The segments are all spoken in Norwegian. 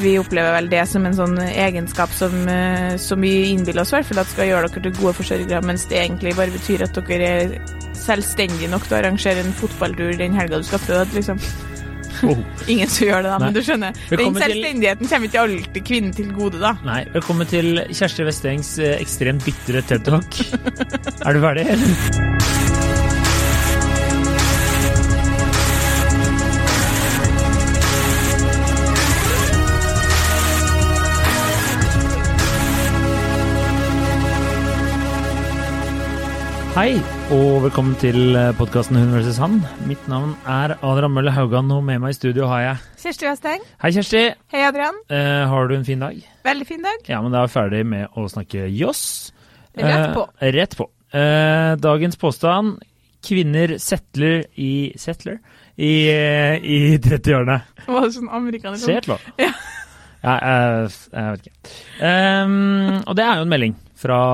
vi opplever vel det som en sånn egenskap som, eh, som vi innbiller oss i hvert fall at skal gjøre dere til gode forsørgere, mens det egentlig bare betyr at dere er selvstendige nok til å arrangere en fotballtur den helga du skal føde, liksom. Oh. Ingen som gjør det, da, Nei. men du skjønner. Den selvstendigheten til- kommer ikke alltid kvinnen til gode, da. Nei, velkommen til Kjersti Vestengs eh, ekstremt bitre TED Talk. er du ferdig? Hei, og velkommen til podkasten Hun vs. Han. Mitt navn er Adrian Mølle Haugan, og med meg i studio har jeg Kjersti Westeng. Hei, Kjersti. Hei, Adrian. Eh, har du en fin dag? Veldig fin dag. Ja, men da er vi ferdig med å snakke joss. Rett på. Eh, rett på. Eh, dagens påstand kvinner settler i Settler? I, eh, i 30-årene. Var det sånn amerikaner Settler? Ja. Ja, jeg, jeg vet ikke. Ehm, og det er jo en melding fra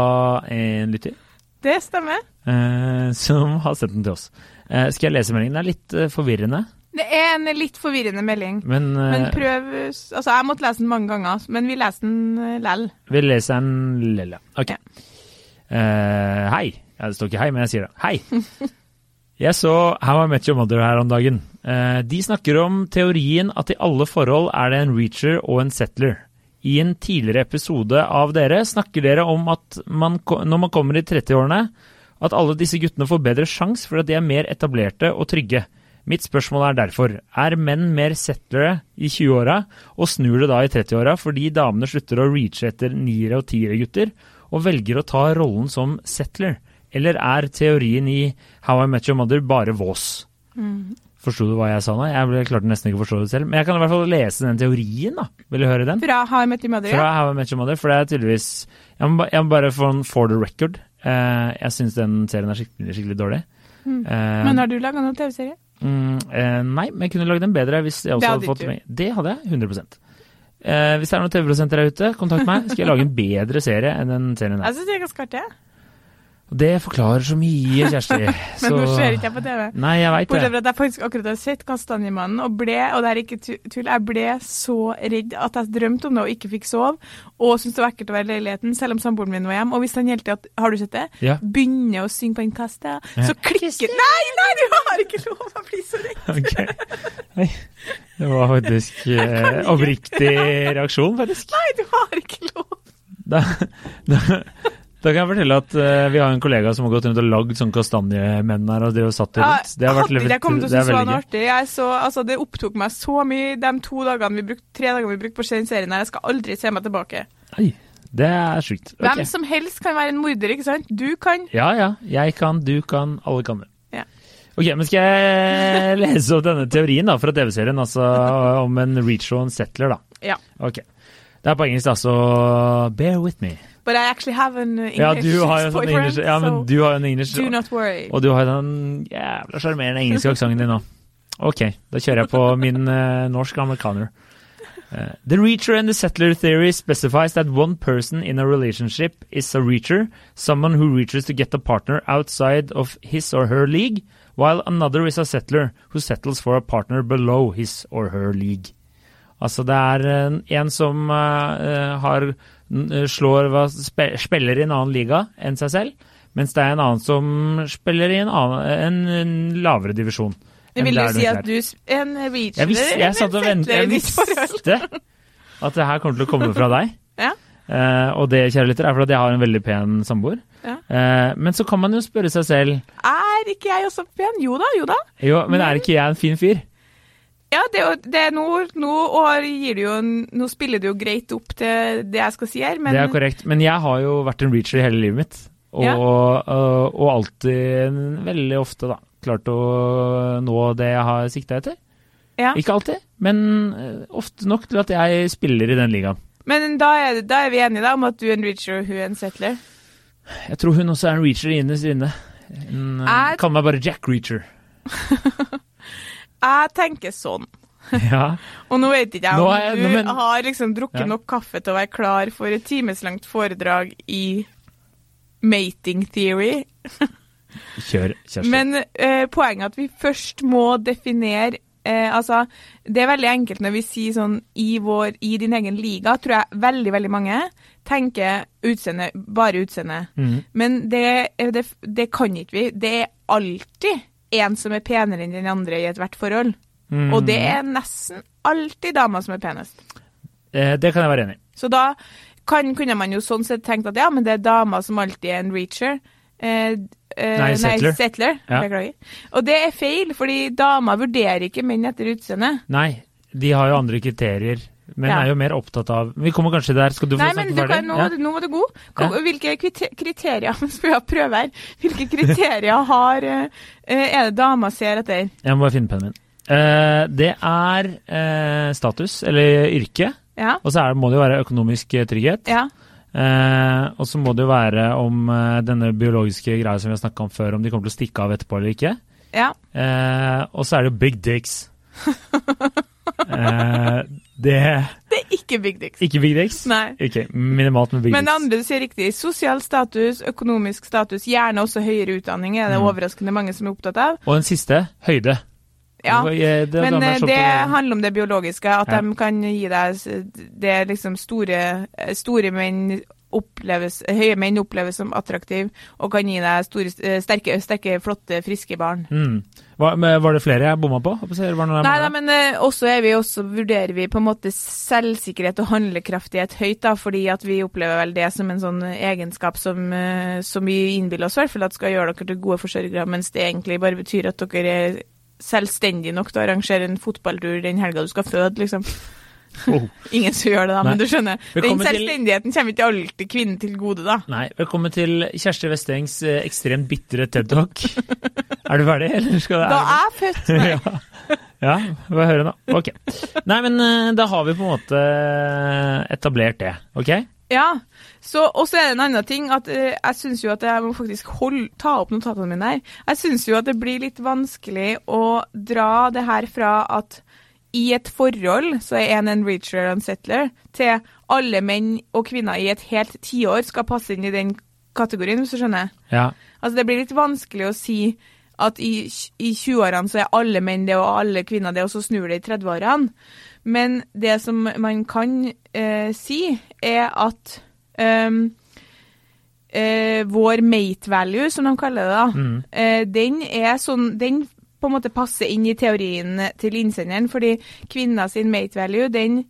en lytter Det stemmer. Eh, som har sendt den til oss. Eh, skal jeg lese meldingen? Det er litt eh, forvirrende, Det er en litt forvirrende melding. men, Men prøv Altså, jeg måtte lese den mange ganger, men vi leser den lell. vi leser den. Ok. Ja. Eh, hei. Ja, det står ikke hei, men jeg sier det. Hei. Jeg så How I Met Your Mother her om dagen. Uh, de snakker om teorien at i alle forhold er det en reacher og en settler. I en tidligere episode av dere snakker dere om at man, når man kommer i 30-årene, at alle disse guttene får bedre sjans fordi de er mer etablerte og trygge. Mitt spørsmål er derfor, er menn mer settlere i 20-åra, og snur det da i 30-åra fordi damene slutter å reache etter niere og tiere gutter, og velger å ta rollen som settler? Eller er teorien i How I Met Your Mother bare vås? Forsto du hva jeg sa nå? Jeg klarte nesten ikke å forstå det selv. Men jeg kan i hvert fall lese den teorien, da. Vil du høre den? Fra How I Met Your Mother. Fra How I Met Your Mother, for det er tydeligvis Jeg må, bare få en for the record. Eh, jeg syns den serien er skikkelig, skikkelig dårlig. Eh, Men har du laga noen TV-serie? mm, eh, nei, men jeg kunne lagd den bedre hvis jeg også hadde fått med. Det hadde jeg. 100 eh, Hvis det er noen TV-prosenter der ute, kontakt meg. Skal jeg lage en bedre serie enn den serien her. Jeg syns det er ganske artig. Det forklarer så mye, Kjersti. Men nå ser ikke jeg på TV. Nei, jeg vet Bortsett fra at jeg faktisk akkurat har sett Kastanjemannen og ble, og det er ikke tull, jeg ble så redd at jeg drømte om det og ikke fikk sove, og syntes det var ekkelt å være i leiligheten, selv om samboeren min var hjemme. Og hvis han hele til at, har du sett det? Ja. Begynner å synge på en kaste, Ja. så klikker Nei, nei, du har ikke lov! Jeg blir så redd. Okay. Nei, det var faktisk eh, oppriktig reaksjon, faktisk. Nei, du har ikke lov! Da, da, da kan jeg fortelle at uh, vi har en kollega som har gått rundt og lagd sånn kastanjemenn her og de har satt det rundt. Det har vært hadde jeg kommet til å synes det var noe artig. Så, altså, det opptok meg så mye de to dagene vi brukte, tre dagene vi brukte på den serien her. Jeg skal aldri se meg tilbake. Oi, det er sjukt. Okay. Hvem som helst kan være en morder, ikke sant? Du kan. Ja ja, jeg kan, du kan, alle kan det. Ja. Ok, men skal jeg lese opp denne teorien da, fra TV-serien, altså om en reach og en settler, da? Ja. Ok. Det er på engelsk, da, så bear with me. But I actually have an English Ja, du har jo en sånn boyfriend, engelsk, ja, men du har jo en engelsk, do not worry. og du har den jævla sjarmerende engelske aksenten din nå. Ok, da kjører jeg på min uh, norsk amerikaner. Uh, the reacher and the settler theory specifies that one person in a relationship is a reacher, someone who reaches to get a partner outside of his or her league, while another is a settler who settles for a partner below his or her league. Altså det er en, en som uh, har slår hva, spiller i en annen liga enn seg selv, mens det er en annen som spiller i en, annen, en, en lavere divisjon. Men vil du si at du er en beachler Jeg, visste, jeg satt og forhold? jeg visste at det her kommer til å komme fra deg. Ja. Uh, og det, kjære lytter, er fordi jeg har en veldig pen samboer. Ja. Uh, men så kan man jo spørre seg selv Er ikke jeg også pen? Jo da, jo da. Jo, men er ikke jeg en fin fyr? Ja, det, det nå, nå, og gir du jo, nå spiller du jo greit opp til det jeg skal si her, men Det er korrekt. Men jeg har jo vært en reacher i hele livet mitt. Og, Ja. og, og alltid, veldig ofte, da, klart å nå det jeg har sikta etter. ja. Ikke alltid, men eh, ofte nok til at jeg spiller i den ligaen. Men da er, da er vi enige da om at du er en reacher og hun er en settler? Jeg tror hun også er en reacher innerst inne. Hun eh, Er- kaller meg bare Jack Reacher. Jeg tenker sånn. Ja. Og nå vet ikke jeg om er du men- har liksom drukket Ja. nok kaffe til å være klar for et timeslangt foredrag i mating theory. Kjør, Kjersti. Men eh, poenget er at vi først må definere eh, altså, det er veldig enkelt når vi sier sånn i, vår, i din egen liga, tror jeg veldig, veldig mange tenker utseende, bare utseende. Mm. Men det, det, det kan ikke vi. Det er alltid en som er penere enn den andre i ethvert forhold. Mm. Og det er nesten alltid dama som er penest. Eh, det kan jeg være enig i. Så da kan, kunne man jo sånn sett tenkt at ja, men det er dama som alltid er en reacher. Eh, eh, Nei, settler. Ja. Beklager. Og det er feil, fordi damer vurderer ikke menn etter utseende. Nei, de har jo andre kriterier. Men Ja. er jo mer opptatt av Vi kommer kanskje der. Skal du få Nei, snakke men ferdig? kan, nå, Ja. nå var du god. Hvilke kriterier skal vi prøve her. Hvilke kriterier har eh, er det dama ser etter? Jeg må bare finne pennen min. Eh, det er eh, status, eller yrke. Ja. Og så må det jo være økonomisk eh, trygghet. ja. Eh, og så må det jo være om eh, denne biologiske greia som vi har snakka om før, om de kommer til å stikke av etterpå eller ikke. ja. Eh, og så er det jo big dicks. eh, det Det er ikke big dicks. Ikke big dicks? Nei. Ok, minimalt med big Men det andre du sier riktig. Sosial status, økonomisk status, gjerne også høyere utdanning er det Mm. overraskende mange som er opptatt av. Og den siste, høyde. Ja. Eh, det- Men eh, slå det handler om det biologiske, at Ja. de kan gi deg Det liksom store, store menn oppleves, høye menn oppleves som attraktive og kan gi deg store, eh, sterke, sterke, flotte, friske barn. Mm. Men var det flere jeg bomma på? Jeg, var jeg Nei da, men eh, også vi også, vurderer vi på en måte selvsikkerhet og handlekraftighet høyt, da, fordi vi opplever vel det som en sånn egenskap som, eh, som vi innbiller oss i hvert fall at skal gjøre dere til gode forsørgere, mens det egentlig bare betyr at dere er selvstendige nok til å arrangere en fotballtur den helga du skal føde, liksom. Oh. Ingen som gjør det, da, Nei. men du skjønner. Den Velkommen til- selvstendigheten kommer ikke alltid kvinnen til gode, da. Nei, velkommen til Kjersti Vestengs eh, ekstremt bitre TED Talk. er du ferdig, eller skal det Da er jeg født! Nei. ja. ja, få høre nå. Ok. Nei, men eh, da har vi på en måte etablert det, ok? Ja, så, og så er det en annen ting at uh, jeg syns jo at jeg må faktisk hold, ta opp notatene mine her. Jeg syns jo at det blir litt vanskelig å dra det her fra at i et forhold så er en en reacher og en settler, til alle menn og kvinner i et helt tiår skal passe inn i den kategorien, hvis du skjønner. Ja. Altså Det blir litt vanskelig å si at i, i 20-årene så er alle menn det, og alle kvinner det, og så snur det i 30-årene. Men det som man kan eh, si, er at ehm, eh, vår mate value, som de kaller det, da, Mm. eh, den er sånn Den på en måte passer inn i teorien til innsenderen, fordi kvinner sin mate value, den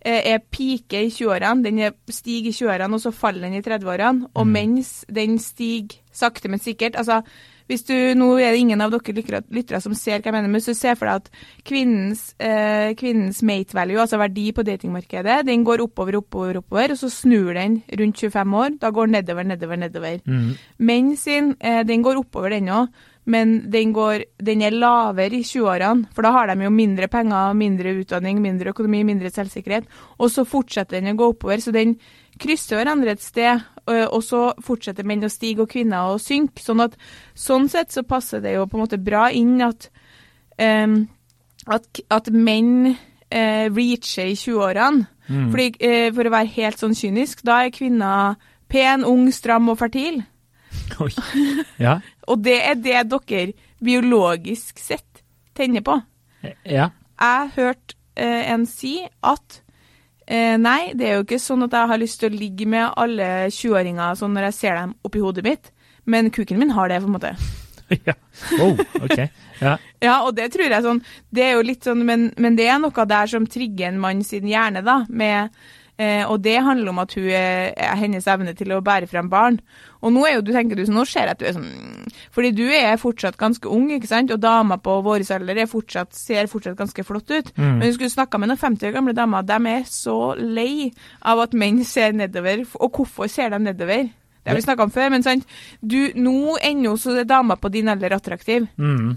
eh, er pike i 20-årene, den er stiger i 20-årene, og så faller den i 30-årene. Og mens den stiger sakte, men sikkert altså hvis du, Nå er det ingen av dere lyttere, lyttere som ser hva jeg mener, men hvis du ser for deg at kvinnens, eh, kvinnens mate value, altså verdi på datingmarkedet, den går oppover, oppover, oppover, og så snur den rundt 25 år. Da går den nedover, nedover, nedover. Mm. Menn sin, eh, den går oppover den òg, men den, går, den er lavere i 20-årene. For da har de jo mindre penger, mindre utdanning, mindre økonomi, mindre selvsikkerhet. Og så fortsetter den å gå oppover, så den krysser hverandre et sted. Og så fortsetter menn å stige og kvinner å synke. Sånn at sånn sett så passer det jo på en måte bra inn at, um, at, at menn uh, reacher i 20-årene. Fordi, uh, For å være helt sånn kynisk, da er kvinner pen, ung, stram og fertil. Oi. Ja. Og det er det dere biologisk sett tenner på. ja. Jeg hørte eh, en si at eh, nei, det er jo ikke sånn at jeg har lyst til å ligge med alle 20-åringer sånn når jeg ser dem oppi hodet mitt, men kuken min har det, på en måte. ja. Oh, ok. Ja. Ja, og det tror jeg sånn Det er jo litt sånn, men, men det er noe der som trigger en mann sin hjerne, da, med eh, og det handler om at hun er, er hennes evne til å bære frem barn. Og nå er jo, du tenker du, så nå ser jeg at du er sånn Fordi du er fortsatt ganske ung, ikke sant? Og damer på vår alder er fortsatt, ser fortsatt ganske flott ut. Mm. Men du skulle snakka med noen 50 år gamle damer, de er så lei av at menn ser nedover. Og hvorfor ser de nedover? Det har vi snakka om før, men sant? Du, nå ennå så er damer på din alder attraktiv. Mm.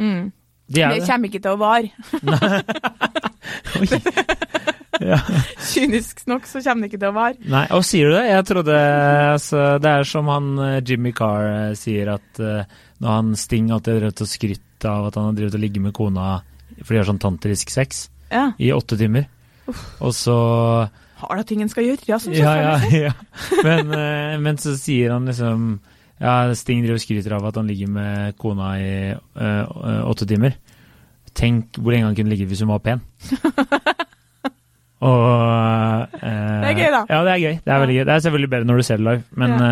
Mm. De Det det. kommer ikke til å vare. Ja. Kynisk nok så kommer det ikke til å vare. Nei, og sier du det? Jeg trodde altså, Det er som han eh, Jimmy Carr eh, sier at uh, når han Sting alltid har drevet og skrytt av at han har drevet og ligget med kona for de har sånn tantrisk sex Ja. i åtte timer. Og så Har da ting en skal gjøre, ja, som Ja, ja, ja. Men, uh, men så sier han liksom Ja, Sting driver og skryter av at han ligger med kona i eh, åtte timer. Tenk hvor lenge han kunne ligget hvis hun var pen. Og eh, Det er gøy, da. Ja, det er gøy. Det er veldig gøy. Det er selvfølgelig bedre når du ser det live, men ja.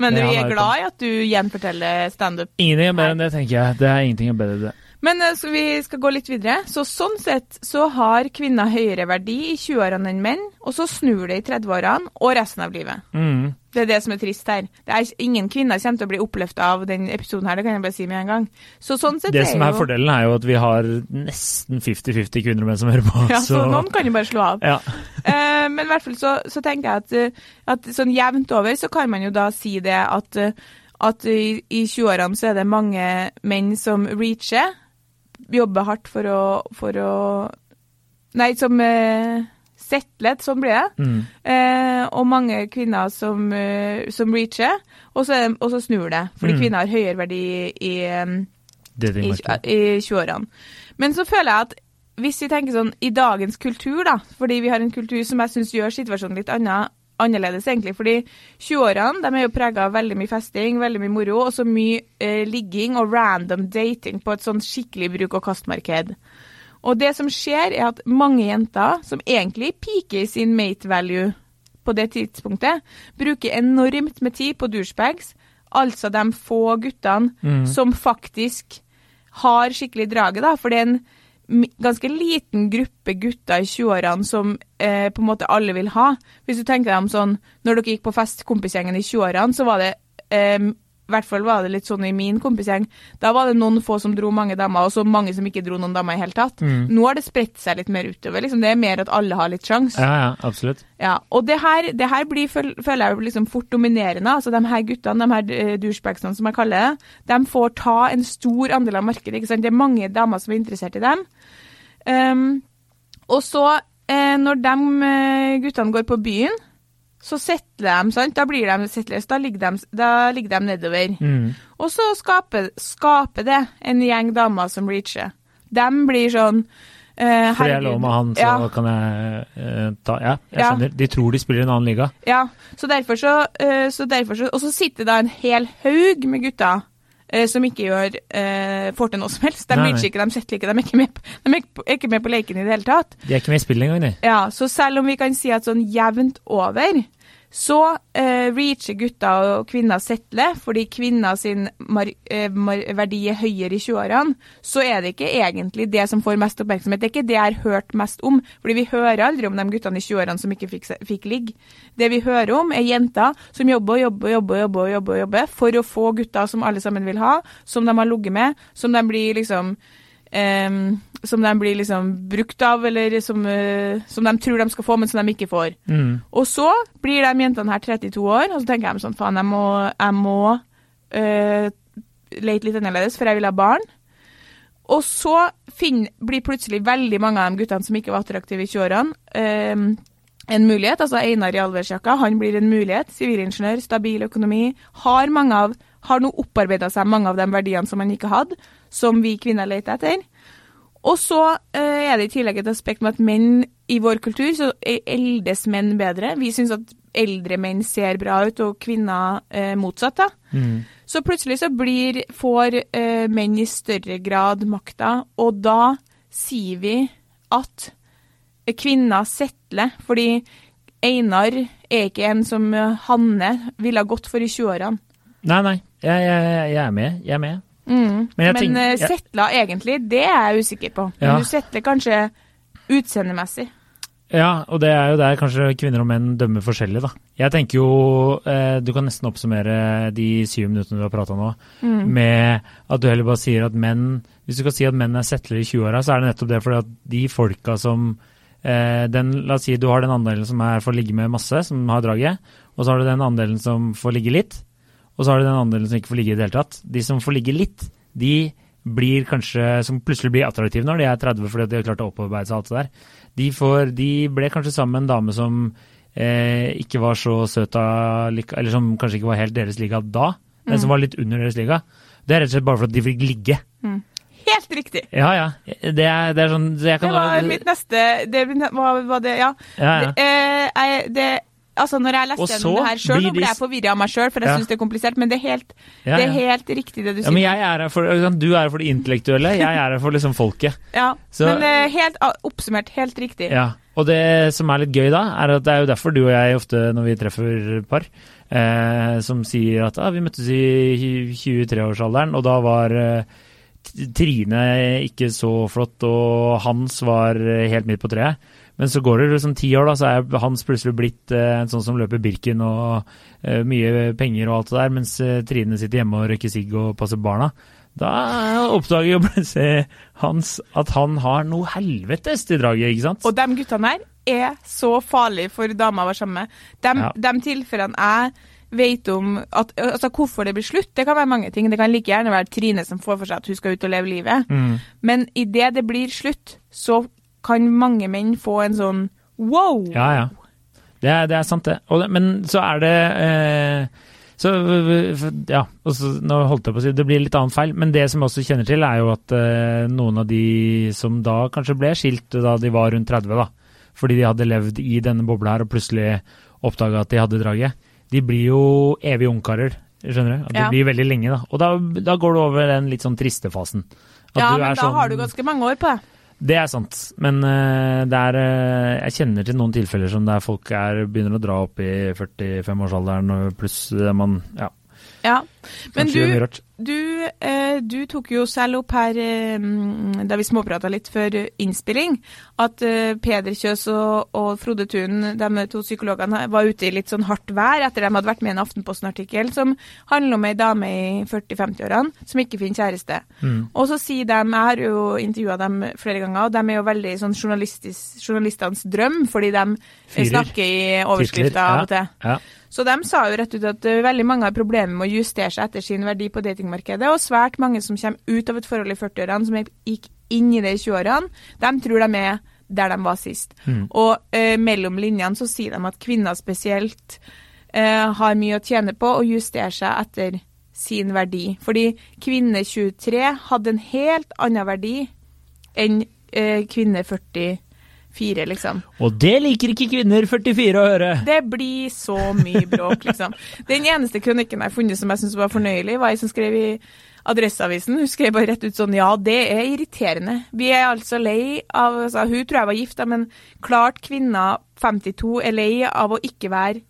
Men Ja, vi er er glad i at du gjenforteller standup. ingenting er bedre enn det, tenker jeg. Det er ingenting er bedre enn det. Men eh, så vi skal gå litt videre. Så sånn sett så har kvinner høyere verdi i 20-årene enn menn, og så snur det i 30-årene og resten av livet. Mm. Det er det som er trist her. Det er Ingen kvinner kommer til å bli oppløfta av den episoden her, det kan jeg bare si med en gang. Så sånn sett Det er som er jo fordelen, er jo at vi har nesten 50-50 kvinner og menn som hører på. ja, så noen kan jo bare slå av. ja. uh, men i hvert fall så, så tenker jeg at, eh, at sånn jevnt over så kan man jo da si det at, at i, i 20-årene så er det mange menn som reacher, jobber hardt for å, for å Nei, som uh, settler, sånn blir det. Mm. Eh, og mange kvinner som, eh, som reacher, og så, og så snur det. Fordi Mm. kvinner har høyere verdi i, eh, det i, i 20-årene. Men så føler jeg at hvis vi tenker sånn i dagens kultur, da, fordi vi har en kultur som jeg syns gjør situasjonen litt anna, annerledes, egentlig. Fordi 20-årene de er jo prega av veldig mye festing, veldig mye moro, og så mye eh, ligging og random dating på et sånn skikkelig bruk- og det som skjer, er at mange jenter som egentlig piker i sin mate value på det tidspunktet, bruker enormt med tid på douchebags, altså de få guttene Mm. som faktisk har skikkelig draget, da. For det er en ganske liten gruppe gutter i 20-årene som eh, på en måte alle vil ha. Hvis du tenker deg om sånn Når dere gikk på fest, kompisgjengen i 20-årene, så var det eh, i hvert fall var det litt sånn i min kompisgjeng. Da var det noen få som dro mange damer, og så mange som ikke dro noen damer i hele tatt. Mm. Nå har det spredt seg litt mer utover. Liksom. Det er mer at alle har litt sjans. Ja, ja, absolutt. Ja, og det her, det her blir, føler jeg liksom fort dominerende. Altså de her guttene, de her eh, douchebagsene som jeg kaller det, de får ta en stor andel av markedet. ikke sant? Det er mange damer som er interessert i dem. Um, og så, eh, når de eh, guttene går på byen, så settler de, sant? Da blir de settlers, da ligger de, da ligger de nedover. Mm. Og så skaper, skaper det en gjeng damer som reacher. De blir sånn eh, Får jeg lov med han, så Ja. kan jeg eh, ta Ja, jeg Ja. skjønner. De tror de spiller i en annen liga. Ja, så derfor så, eh, så, derfor så Og så sitter da en hel haug med gutter eh, som ikke gjør eh, får til noe som helst. De reacher ikke, de setter ikke, de er ikke med, på, de er ikke med på leken i det hele tatt. De er ikke med i spillet engang, de. Ja, Så selv om vi kan si at sånn jevnt over, så eh, reacher gutter og kvinner settler fordi kvinner sin eh, verdi er høyere i 20-årene, så er det ikke egentlig det som får mest oppmerksomhet. Det er ikke det jeg har hørt mest om, fordi vi hører aldri om de guttene i 20-årene som ikke fikk, fikk ligge. Det vi hører om, er jenter som jobber og jobber og jobber, jobber, jobber, jobber for å få gutter som alle sammen vil ha, som de har ligget med, som de blir liksom em, som de blir liksom brukt av, eller som, uh, som de tror de skal få, men som de ikke får. Mm. Og så blir de jentene her 32 år, og så tenker de sånn faen, jeg må, jeg må uh, lete litt annerledes, for jeg vil ha barn. Og så finner, blir plutselig veldig mange av de guttene som ikke var attraktive i 20-årene, um, en mulighet. Altså Einar i allværsjakka, han blir en mulighet. Sivilingeniør, stabil økonomi. Har, mange av, har nå opparbeida seg mange av de verdiene som han ikke hadde, som vi kvinner leter etter. Og så eh, er det i tillegg et aspekt med at menn i vår kultur så eldes menn bedre. Vi syns at eldre menn ser bra ut, og kvinner eh, motsatt. da. Mm. Så plutselig så blir, får eh, menn i større grad makta, og da sier vi at kvinner settler, fordi Einar er ikke en som eh, Hanne ville ha gått for i 20-årene. Nei, nei. Jeg, jeg, jeg er med. Jeg er med. Mm. Men Men tenker- Setla, jeg- egentlig, det er jeg usikker på. Men Ja. du settler kanskje utseendemessig. Ja, og det er jo der kanskje kvinner og menn dømmer forskjellig, da. Jeg tenker jo eh, Du kan nesten oppsummere de syv minuttene du har prata nå, Mm. med at du heller bare sier at menn Hvis du skal si at menn er settlere i 20-åra, så er det nettopp det fordi at de folka som eh, den, La oss si du har den andelen som er får ligge med masse, som har draget, og så har du den andelen som får ligge litt, og så har du den andelen som ikke får ligge i det hele tatt. De som får ligge litt, de blir kanskje, som plutselig blir attraktive når de er 30 fordi de har klart å opparbeide seg alt det der. De, får, de ble kanskje sammen med en dame som eh, ikke var så søt av Eller som kanskje ikke var helt deres liga da, men som var litt under deres liga. Det er rett og slett bare for at de fikk ligge. Helt riktig! Ja, ja. Det er, det er sånn så jeg Det var mitt neste Det var, var det, ja. ja, ja. Det, eh, jeg, det altså når jeg leste så gjennom det her sjøl, ble jeg forvirra av meg sjøl, for jeg Ja. syns det er komplisert, men det er helt, Ja, det er helt riktig det du Ja, men jeg er her for, Du er her for det intellektuelle, jeg er her for liksom folket. Ja, Så- men er helt oppsummert helt riktig. Ja, og det som er litt gøy da, er at det er jo derfor du og jeg ofte når vi treffer par, eh, som sier at ah, vi møttes i 23-årsalderen, og da var eh, Trine ikke så flott, og Hans var helt midt på treet. Men så går det liksom ti år, da, så er Hans plutselig blitt eh, en sånn som løper Birken og eh, mye penger og alt det der, mens eh, Trine sitter hjemme og røyker sigg og passer barna. Da oppdager jo plutselig Hans at han har noe helvetes til draget, ikke sant? Og de guttene her er så farlige for dama å være sammen med. De, Ja. de tilfellene jeg vet om at, altså Hvorfor det blir slutt, det kan være mange ting. Det kan like gjerne være Trine som får for seg at hun skal ut og leve livet. Mm. Men idet det blir slutt, så kan mange menn få en sånn wow! Ja, ja. Det er, det er sant, det. Og. Men så er det eh, så, ja, og så, nå holdt jeg på å si det blir litt annet feil, men det som jeg også kjenner til, er jo at eh, noen av de som da kanskje ble skilt da de var rundt 30, da, fordi de hadde levd i denne bobla her og plutselig oppdaga at de hadde draget, de blir jo evige ungkarer. Skjønner du? At Ja. blir veldig lenge, da. Og da, da går du over den litt sånn triste fasen. At Ja, men da sånn- har du ganske mange år på deg. det er sant, men uh, er uh, Jeg kjenner til noen tilfeller som der folk er, begynner å dra opp i 45-årsalderen, pluss eh, man Ja, Ja. Men du, du, eh, du tok jo selv opp her, eh, mm, da vi småprata litt før innspilling, at eh, Peder Kjøs og, og Frode Thun, de to psykologene, var ute i litt sånn hardt vær etter de hadde vært med i en Aftenposten-artikkel som handler om ei dame i 40-50-årene som ikke finner kjæreste. Mm. Og så sier de, jeg har jo intervjua dem flere ganger, og de er jo veldig sånn journalistenes drøm, fordi de Fyrer. snakker i overskrifter av og til. Ja. Så de sa jo rett ut at veldig mange har problemer med å justere seg etter sin verdi på datingmarkedet, og svært mange som kommer ut av et forhold i 40-årene, som gikk inn i det i 20-årene, de tror de er der de var sist. Mm. Og eh, mellom linjene så sier de at kvinner spesielt eh, har mye å tjene på å justere seg etter sin verdi. Fordi kvinne 23 hadde en helt annen verdi enn eh, kvinne 44, liksom. Og det liker ikke kvinner 44 å høre! Det blir så mye bråk, liksom. Den eneste kronikken jeg har funnet som jeg syns var fornøyelig, var ei som skrev i Adresseavisen. Hun skrev bare rett ut sånn ja, det er irriterende. Vi er altså lei av altså, Hun tror jeg var gift, men klart kvinner 52 er lei av å ikke være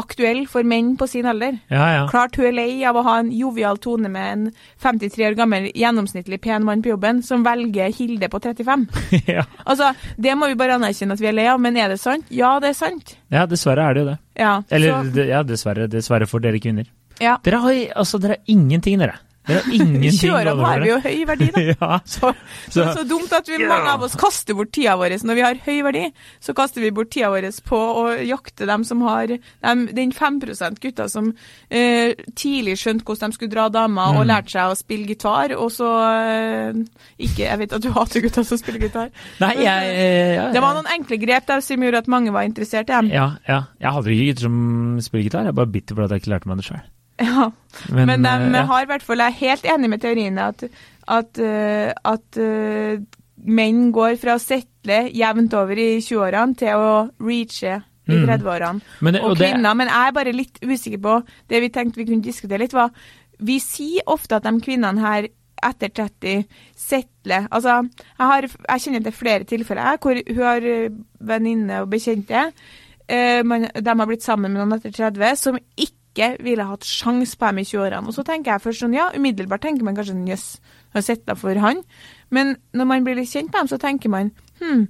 aktuell for menn på sin alder. Ja, ja. Klart hun er lei av å ha en jovial tone med en 53 år gammel, gjennomsnittlig pen mann på jobben, som velger Hilde på 35. ja. Altså, Det må vi bare anerkjenne at vi er lei av, men er det sant? Ja, det er sant. ja, dessverre er det jo det. Ja, Eller så, ja, dessverre, dessverre for dere kvinner. ja. Dere har, altså, dere har ingenting, dere. Dere har ingenting 20-årene over har vi jo høy verdi, da. ja. Så, så, Så- så dumt at vi, mange av oss kaster bort tida vår når vi har høy verdi. Så kaster vi bort tida vår på å jakte dem som har dem, den 5 %-gutta som eh, tidlig skjønte hvordan de skulle dra damer, og Mm. lærte seg å spille gitar, og så eh, ikke Jeg vet at du hater gutter som spiller gitar. Nei, jeg jeg, jeg, Det var noen enkle grep der som gjorde at mange var interessert i dem. ja, ja. Jeg hadde ikke gutter som spiller gitar, jeg er bare bitter at jeg ikke lærte meg det sjøl. Ja. Men, Men, de eh, ja. har i hvert fall, jeg er helt enig med teoriene at, at, eh, at eh, menn går fra å setle jevnt over i 20-årene til å reache i Mm. 30-årene. Men det- Og og det- kvinner, men jeg er bare litt usikker på Det vi tenkte vi kunne diskutere litt, var Vi sier ofte at de kvinnene her etter 30 settler Altså, jeg, har, jeg kjenner til flere tilfeller hvor hun har eh, venninne og bekjente. Uh, man, de har blitt sammen med noen etter 30 som ikke ville hatt sjans på dem i 20-årene. Og så tenker jeg først sånn, ja, umiddelbart tenker man kanskje sånn, jøss, har sett deg for han. Men når man blir litt kjent med dem, så tenker man hm,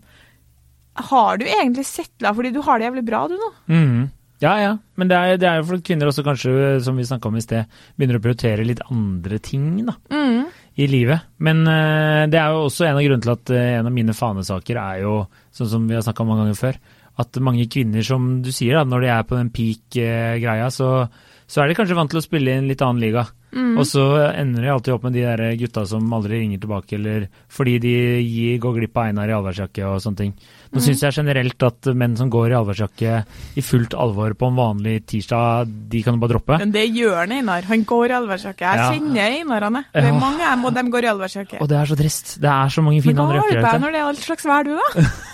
har du egentlig settla fordi du har det jævlig bra, du nå? Mhm. Ja, ja. Men det er, det er jo for kvinner også kanskje, som vi snakka om i sted, begynner å prioritere litt andre ting da, Mm. i livet. Men uh, det er jo også en av grunnene til at uh, en av mine fanesaker er jo, sånn som vi har snakka om mange ganger før, at mange kvinner, som du sier, da, når de er på den peak-greia, så, så er de kanskje vant til å spille i en litt annen liga. Mm. Og så ender de alltid opp med de der gutta som aldri ringer tilbake, eller fordi de gir, går glipp av Einar i allværsjakke og sånne ting. Nå Mm. syns jeg generelt at menn som går i allværsjakke i fullt alvor på en vanlig tirsdag, de kan du bare droppe. Men det gjør han, Einar. Han går i allværsjakke. Jeg Ja. kjenner Einar, han er. Det er Ja. mange dem, og de går i allværsjakke. Og det er så trist. Det er så mange Men fine hva andre har du på deg når det er alt slags vær, du, da?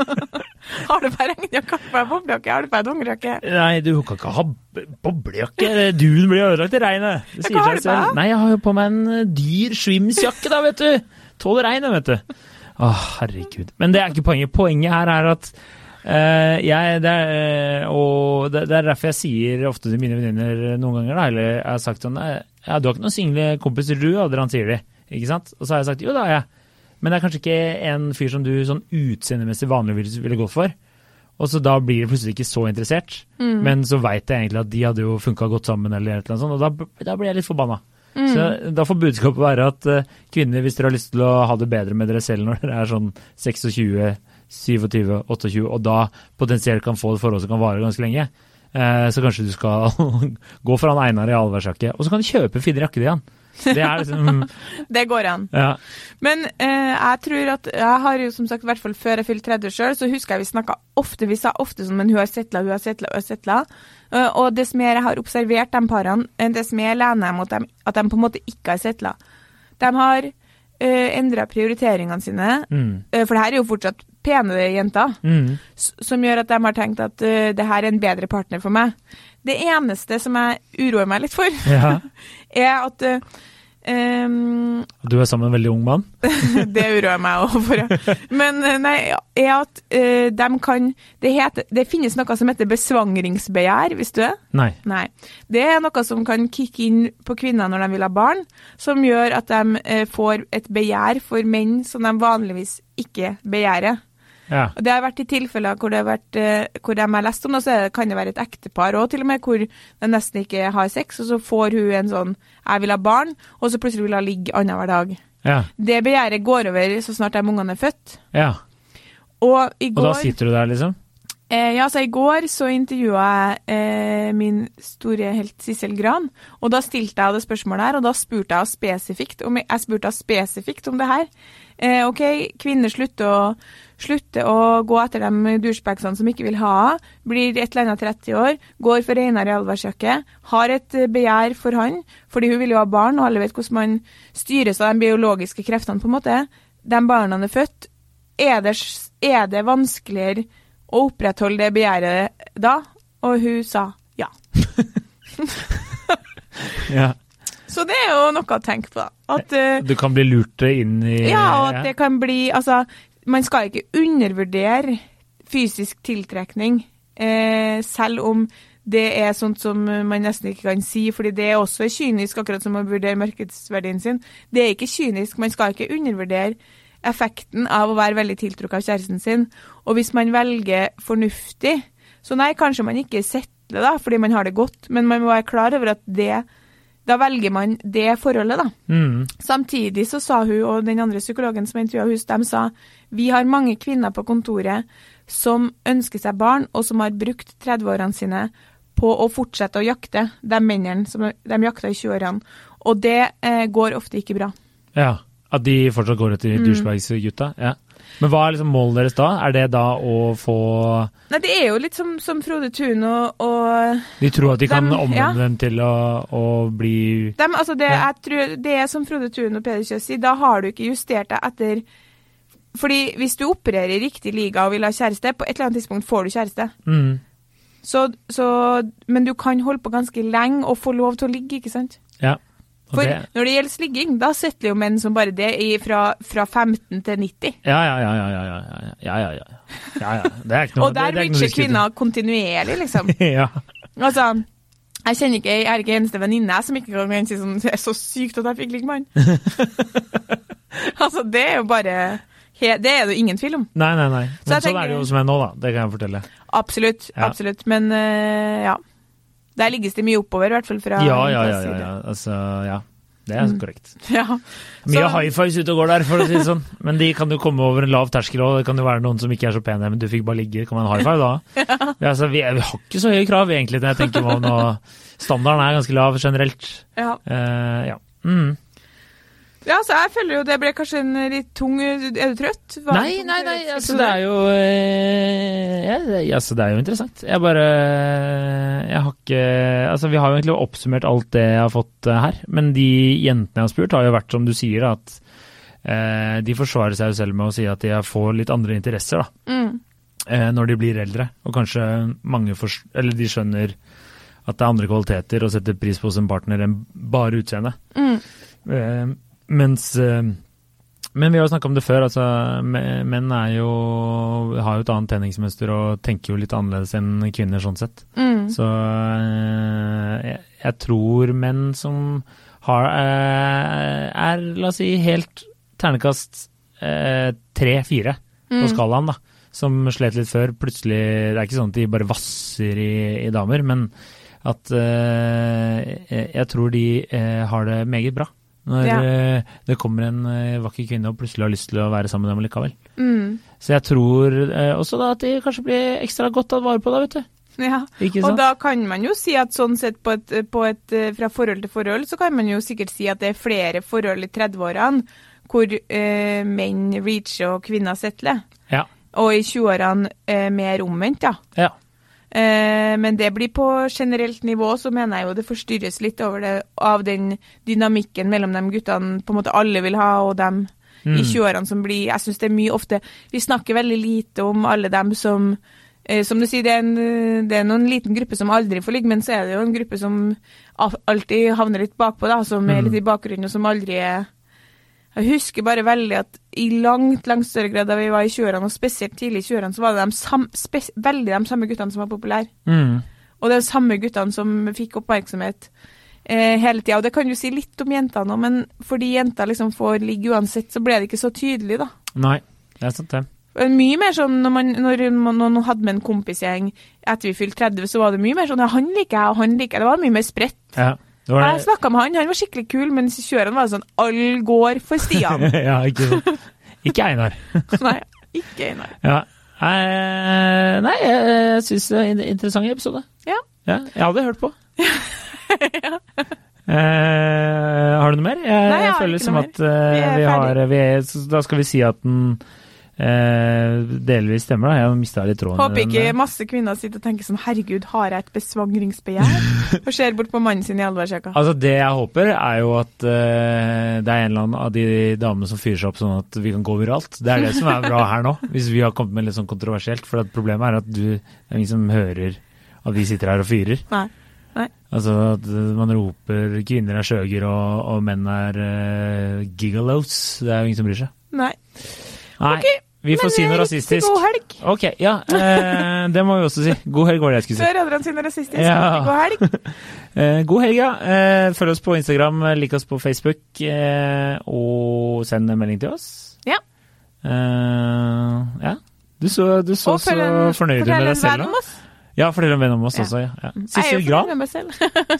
Har du på regnjakke, har du på boblejakke, har du på dongerijakke? Nei, du kan ikke ha boblejakke. Duen blir ødelagt i regnet. Det sier seg selv. Nei, jeg har jo på meg en eh, dyr svimsjakke, da, vet du. Tåler regnet, vet du. Å, herregud. Men det er ikke poenget. Poenget her er at Uh, jeg, det er, eh, og det, det er derfor jeg sier ofte til mine venninner noen ganger, da, eller jeg har sagt sånn ja, Du har ikke noen single kompiser, du? Adrian, sier de. Ikke sant? Og så har jeg sagt jo, det har jeg. Men det er kanskje ikke en fyr som du sånn utseendemessig vanligvis ville gått for. Og så da blir de plutselig ikke så interessert. Men så veit jeg egentlig at de hadde jo funka godt sammen, eller annet sånt, og da, da blir jeg litt forbanna. Så da får budskapet være at uh, kvinner, hvis dere har lyst til å ha det bedre med dere selv når dere er sånn 26, 27, 28, og da potensielt kan få et forhold som kan vare ganske lenge, uh, så kanskje du skal gå for han Einar i allværsjakke, og så kan du kjøpe finere jakke til han. Det liksom Det går an. Ja. Men eh, jeg tror at Jeg har jo som sagt, i hvert fall før jeg fylte 30 sjøl, så husker jeg vi snakka ofte Vi sa ofte sånn Men hun har settla, hun har settla, hun har settla. Eh, og dess mer jeg har observert de parene, eh, dess mer lener jeg mot dem at de på en måte ikke har settla. De har uh, endra prioriteringene sine, Mm. eh, for det her er jo fortsatt pene jenter, Mm. som gjør at de har tenkt at uh, det her er en bedre partner for meg. Det eneste som jeg uroer meg litt for, ja. er at eh, em, du er sammen med en veldig ung mann? det uroer jeg meg også for, ja. Men eh, nei, er at uh, de kan det, heter, det finnes noe som heter besvangringsbegjær, visste du det? Nei. Nei. Det er noe som kan kicke inn på kvinner når de vil ha barn, som gjør at de uh, får et begjær for menn som de vanligvis ikke begjærer. Ja. Og Det har vært i tilfeller hvor, det har vært, eh, hvor de har lest om det, så kan det være et ektepar òg, til og med, hvor de nesten ikke har sex, og så får hun en sånn 'jeg vil ha barn', og så plutselig vil hun ligge annenhver dag. Ja. Det begjæret går over så snart de ungene er født. ja. Og i Og da sitter du der, liksom? eh, ja, så i går så intervjua jeg eh, min store helt Sissel Gran, og da stilte jeg det spørsmålet her, og da spurte jeg spesifikt om, jeg spurte spesifikt om det her. Eh, OK, kvinner slutter å, slutter å gå etter de douchebagsene som ikke vil ha blir et eller annet 30 år, går for Einar i allværsjakke, har et eh, begjær for han, fordi hun vil jo ha barn, og alle vet hvordan man styres av de biologiske kreftene, på en måte. De barna er født, er det, er det vanskeligere å opprettholde det begjæret da? Og hun sa ja. Ja. Så det er jo noe å tenke på. At, uh, Du kan bli lurt inn i ja, og at det kan bli Altså, man skal ikke undervurdere fysisk tiltrekning, uh, selv om det er sånt som man nesten ikke kan si, fordi det er også kynisk, akkurat som å vurdere markedsverdien sin. Det er ikke kynisk, man skal ikke undervurdere effekten av å være veldig tiltrukket av kjæresten sin. Og hvis man velger fornuftig, så nei, kanskje man ikke settler da, fordi man har det godt, men man må være klar over at det Da velger man det forholdet, da. Mm. Samtidig så sa hun, og den andre psykologen som intervjua henne, de sa vi har mange kvinner på kontoret som ønsker seg barn, og som har brukt 30-årene sine på å fortsette å jakte de mennene som de jakta i 20-årene. Og det eh, går ofte ikke bra. Ja. At de fortsatt går etter Mm. douchebags-gutta? Ja. Men hva er liksom målet deres da? Er det da å få Nei, det er jo litt som, som Frode Thun og, og De tror at de kan omvende ja. dem til å, å bli dem, altså det, Ja. tror, det er som Frode Thun og Peder Kjøs sier, da har du ikke justert deg etter Fordi hvis du opererer i riktig liga og vil ha kjæreste, på et eller annet tidspunkt får du kjæreste. mm. Så, så, men du kan holde på ganske lenge og få lov til å ligge, ikke sant? Ja. For det... når det gjelder sligging, da sitter jo menn som bare det fra, fra 15 til 90. Ja, ja, ja. ja, ja, ja, ja, ja, ja, ja. Det er ikke noe Og der bitcher kvinner kontinuerlig, liksom. ja. Altså, jeg kjenner ikke, jeg er ikke eneste venninne som ikke kan si sånn Det er så sykt at jeg fikk ligge med han. altså, det er jo bare Det er det ingen tvil om. Nei, nei, nei. Men så er det jo hos menn nå, da. Det kan jeg fortelle. Absolutt. Ja. Absolutt. Men uh, ja. Der ligges det mye oppover, i hvert fall fra Ja, ja, ja. ja, ja. Altså, ja. Det er Mm. korrekt. ja. Mye Så- high fives ute og går der, for å si det sånn. Men de kan jo komme over en lav terskel òg. Det kan jo være noen som ikke er så pene, men du fikk bare ligge. Kan man high five da? Ja, altså, vi, vi har ikke så høye krav, egentlig, når jeg tenker meg om nå. Standarden er ganske lav generelt. ja. Uh, ja. Mm. Ja, så jeg føler jo det ble kanskje en litt tung Er du trøtt? Var Nei, tung, nei, nei, altså det er jo eh, ja, det- altså, det er jo interessant. Jeg bare Jeg har ikke Altså, vi har jo egentlig oppsummert alt det jeg har fått eh, her, men de jentene jeg har spurt, har jo vært som du sier, at eh, de forsvarer seg jo selv med å si at de får litt andre interesser, da. Mm. eh, når de blir eldre. Og kanskje mange for, eller de skjønner at det er andre kvaliteter og setter pris på hos en partner enn bare utseendet. Mm. Eh, mens eh, Men vi har jo snakka om det før. altså Menn jo har jo et annet treningsmønster og tenker jo litt annerledes enn kvinner sånn sett. Mm. Så eh, jeg, jeg tror menn som har eh, er, la oss si, helt ternekast tre-fire på Mm. skalaen, da. Som slet litt før. Plutselig Det er ikke sånn at de bare vasser i, i damer, men at jeg, tror de har det meget bra. Når Ja. eh, det kommer en eh, vakker kvinne og plutselig har lyst til å være sammen med dem likevel. Mm. Så jeg tror eh, også da at de kanskje blir ekstra godt tatt vare på, da, vet du. Ja. Og da kan man jo si at sånn sett på et, på et, fra forhold til forhold, så kan man jo sikkert si at det er flere forhold i 30-årene hvor eh, menn reacher og kvinner settler. Ja. Og i 20-årene eh, mer omvendt, ja. ja. Eh, men det blir på generelt nivå, så mener jeg jo det forstyrres litt det, av den dynamikken mellom de guttene på en måte alle vil ha, og dem i Mm. 20-årene som blir Jeg syns det er mye ofte Vi snakker veldig lite om alle dem som eh, Som du sier, det er, en, det er noen liten gruppe som aldri får ligge, men så er det jo en gruppe som alltid havner litt bakpå, da, som er Mm. litt i bakgrunnen, og som aldri er jeg husker bare veldig at i langt langt større grad da vi var i 20-årene, og spesielt tidlig i 20-årene, så var det de veldig de samme guttene som var populære. Mm. Og de samme guttene som fikk oppmerksomhet eh, hele tida. Og det kan du si litt om jentene òg, men fordi jenter liksom får ligge uansett, så ble det ikke så tydelig, da. Nei, det er sant, det. Mye mer sånn når man, når man hadde med en kompisgjeng etter vi fylte 30, så var det mye mer sånn ja, han liker jeg, og han liker jeg. Det var mye mer spredt. Ja, det Jeg snakka med han, han var skikkelig kul, mens i var sånn all går for Stian. ja, ikke sant. Ikke Einar. Nei, ikke Einar. Ja. Eh, nei, jeg, jeg syns det er en interessant episode. Ja. Jeg hadde hørt på. Eh, har du noe mer? Jeg, Nei, jeg har føler som noe at eh, Vi vi har vi er, Da skal vi si at den delvis stemmer, da. Jeg mista litt tråden. Håper ikke eh. masse kvinner sitter og tenker sånn herregud, har jeg et besvangringsbegjær? Og ser bort på mannen sin i allværsjakka. Altså Det jeg håper, er jo at eh, det er en eller annen av de damene som fyrer seg opp sånn at vi kan gå viralt. Det er det som er bra her nå, hvis vi har kommet med litt sånn kontroversielt. For at problemet er at du, det er ingen som hører at vi sitter her og fyrer. Nei. Altså at eh, man roper kvinner er skjøger og, og menn er uh, gigalows. Det er jo ingen som bryr seg. Nei. Nei, Ok, vi får Men, si noe rasistisk. God helg. Ok, ja. eh, det må vi også si. God helg var det jeg skulle si. Før Adrian sier noe rasistisk. Ja. God helg. Eh, god helg, ja. Eh, følg oss på Instagram, lik oss på Facebook, eh, og send en melding til oss. Ja. Eh, ja. Du så, du så så fornøyd ut med deg selv nå. om. Ja, fortell en venn om oss Ja. også. Ja. Ja. Er Sissel Gran.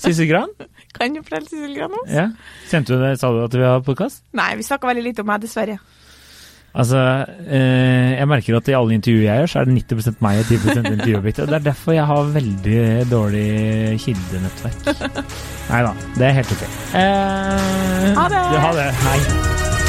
Sissel Gran. Kan du fortelle Sissel Gran om oss? Ja. Kjente du det? Sa du at vi har podkast? Nei, vi snakka veldig lite om meg, dessverre. Altså, eh, jeg merker at i alle intervjuer jeg gjør, så er det 90 meg og 10 intervjuobjektet. Det er derfor jeg har veldig dårlig kildenettverk. Nei da, det er helt ok. Eh, Ha det. Ja, ha det. Hei.